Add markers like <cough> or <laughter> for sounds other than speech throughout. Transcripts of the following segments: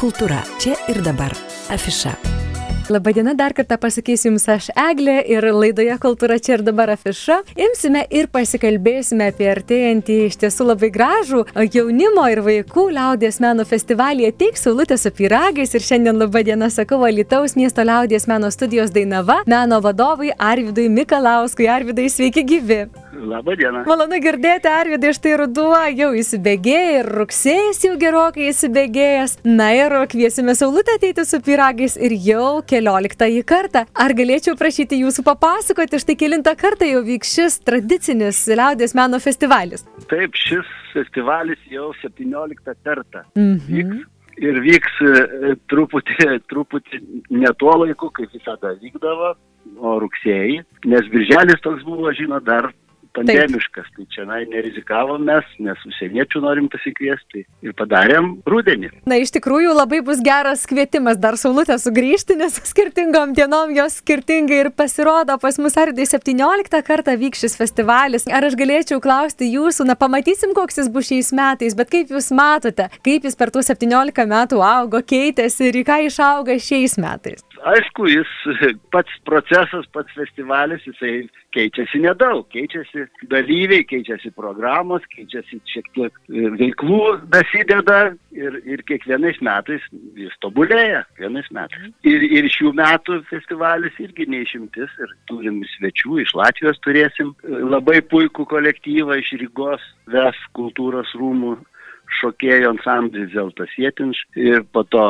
Kultūra čia ir dabar. Afiša. Labadiena, dar kartą pasakysiu Jums aš Eglė ir laidoje Kultūra čia ir dabar afiša. Imsime ir pasikalbėsime apie artėjantį iš tiesų labai gražų jaunimo ir vaikų liaudės meno festivalį Ateik saulutė su piragais ir šiandien labadiena sakau Alitaus miesto liaudės meno studijos Dainava, meno vadovui Arvidui Mikalauskui. Arvidai, sveiki gyvi. Labą dieną. Malonu girdėti, Arvidai, štai ruduo jau įsibėgėja ir rugsėjas jau gerokai įsibėgėjęs. Na ir kviesime Saulutę ateiti su piragais ir jau kelioliktąjį kartą. Ar galėčiau prašyti jūsų papasakoti, štai kilintą kartą jau vyks šis tradicinis liaudės meno festivalis? Taip, šis festivalis jau 17 kartą Mhm. vyks. Ir vyks e, truputį, truputį ne tuo laiku, kaip visada vykdavo, o rugsėjai, nes birželis toks buvo, žinot, dar pandemiškas, tai čia na, nerizikavom mes, nes užsieniečių norim pasikviesti ir padarėm rudenį. Na, iš tikrųjų labai bus geras kvietimas dar Saulutę sugrįžti, nes skirtingom dienom jos skirtingai ir pasirodo pas mus Aridai 17 kartą vyks šis festivalis. Ar aš galėčiau klausti jūsų, na pamatysim, koks jis bus šiais metais, bet kaip jūs matote, kaip jis per tuos 17 metų augo, keitėsi ir į ką išauga šiais metais? Aišku, jis <laughs> pats procesas, pats festivalis, jisai keičiasi nedaug, keičiasi dalyviai, keičiasi programos, keičiasi šiek tiek e, veiklų dasideda ir, ir kiekvienais metais jis tobulėja, kiekvienais metais. Ir, ir šių metų festivalis irgi neišimtis ir turim svečių, iš Latvijos turėsim e, labai puikų kolektyvą iš Rygos, VES kultūros rūmų šokėjų ansamblis Zeltas Jėtinš ir po to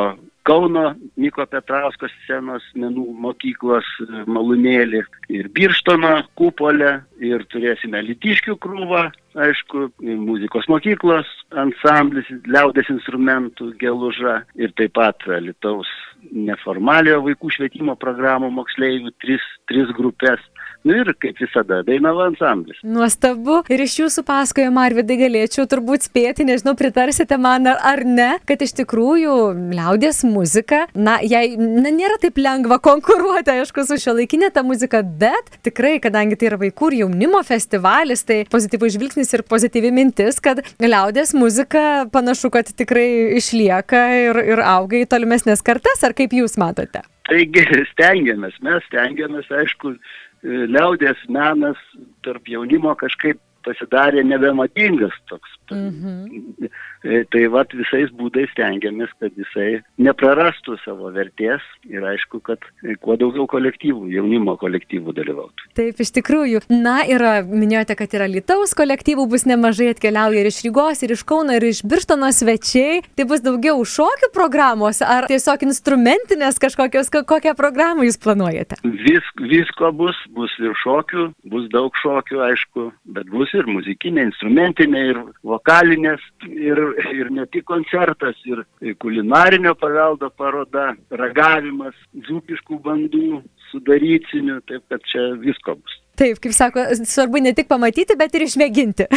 Kauno Miko Petrausko scenos menų mokyklos malūnėlį ir Birštono kupolę ir turėsime Litiškių krūvą, aišku, muzikos mokyklos ansamblis, liaudės instrumentų geluža ir taip pat Lietaus neformaliojo vaikų švietimo programų moksleivių tris, tris grupės. Nu ir kaip visada, dainavo ansamblis. Nuostabu. Ir iš jūsų pasakojimo, Arvidai, galėčiau turbūt spėti, nežinau, pritarsite man ar, ar ne, kad iš tikrųjų liaudės muzika, na, jai na, nėra taip lengva konkuruoti, aišku, su šio laikinė ta muzika, bet tikrai, kadangi tai yra vaikų ir jaunimo festivalis, tai pozityvus žvilgsnis ir pozityvi mintis, kad liaudės muzika panašu, kad tikrai išlieka ir, ir auga į tolimesnės kartas, ar kaip jūs matote? Taigi stengiamės, mes stengiamės, aišku, liaudės menas tarp jaunimo kažkaip pasidarė nebemadingas toks. Mhm. Tai vad visais būdais stengiamės, kad jisai neprarastų savo vertės ir aišku, kad kuo daugiau kolektyvų, jaunimo kolektyvų dalyvautų. Taip, iš tikrųjų. Na, yra, minėjote, kad yra Lietuvos kolektyvų, bus nemažai atkeliauja ir iš Rygos, ir iš Kauno, ir iš Birštono svečiai. Tai bus daugiau šokių programos, ar tiesiog instrumentinės kažkokios, kokią programą jūs planuojate? Vis, visko bus, bus ir šokių, bus daug šokių, aišku, bet bus ir muzikinė, instrumentinė, ir vokalinės, ir, ir ne tik koncertas, ir kulinarinio paveldo paroda, ragavimas, dzūkiškų bandų, sudarycinių, taip kad čia visko bus. Taip, kaip sako, svarbu ne tik pamatyti, bet ir išmėginti.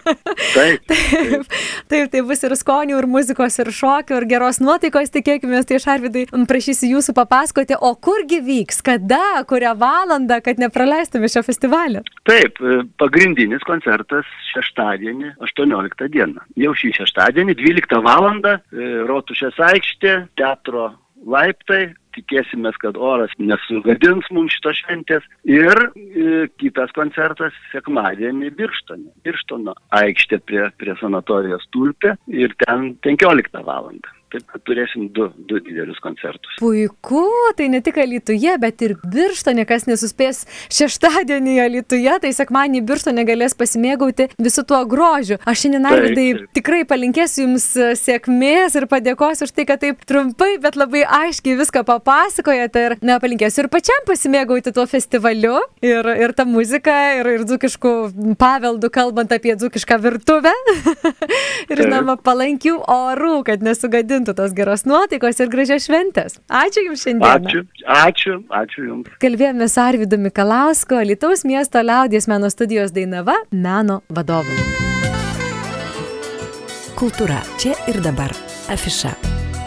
<laughs> Taip. taip, taip, tai bus ir skonių, ir muzikos, ir šokių, ir geros nuotaikos, tikėkime, tai aš Arvidai prašysiu jūsų papasakoti, o kurgi vyks, kada, kurią valandą, kad nepraleistume šio festivalio. Taip, pagrindinis koncertas šeštadienį, 18 dieną. Jau šį šeštadienį, 12 val. Rotušės aikštė, teatro laiptai, tikėsimės, kad oras nesugadins mums šitos šventės. Ir e, kitas koncertas sekmadienį Birštone. Birštono aikštė prie, prie sanatorijos tulpė ir ten 15 val. Taip kad turėsim du, du didelius koncertus. Puiku, tai ne tik Alituje, bet ir Birštone, kas nesuspės šeštadienį Alituje, tai sekmanį Birštone galės pasimėgauti visų tuo grožiu. Aš šiandien, Arvidai, tikrai palinkėsiu Jums sėkmės ir padėkosiu už tai, kad taip trumpai, bet labai aiškiai viską papasakojate ir na, palinkėsiu ir pačiam pasimėgauti tuo festivaliu ir, ir tą muziką ir, ir dzukiškų paveldų, kalbant apie dzukišką virtuvę. <laughs> ir, žinoma, palankių orų, kad nesugadintų palinkintų tos geros nuotaikos ir gražios šventės. Ačiū Jums šiandien. Ačiū, ačiū, ačiū Jums. Kalbėjome su Arvidu Mikalausko, Lietuvos miesto liaudės meno studijos Dainava, meno vadovu. Kultūra čia ir dabar. Afiša.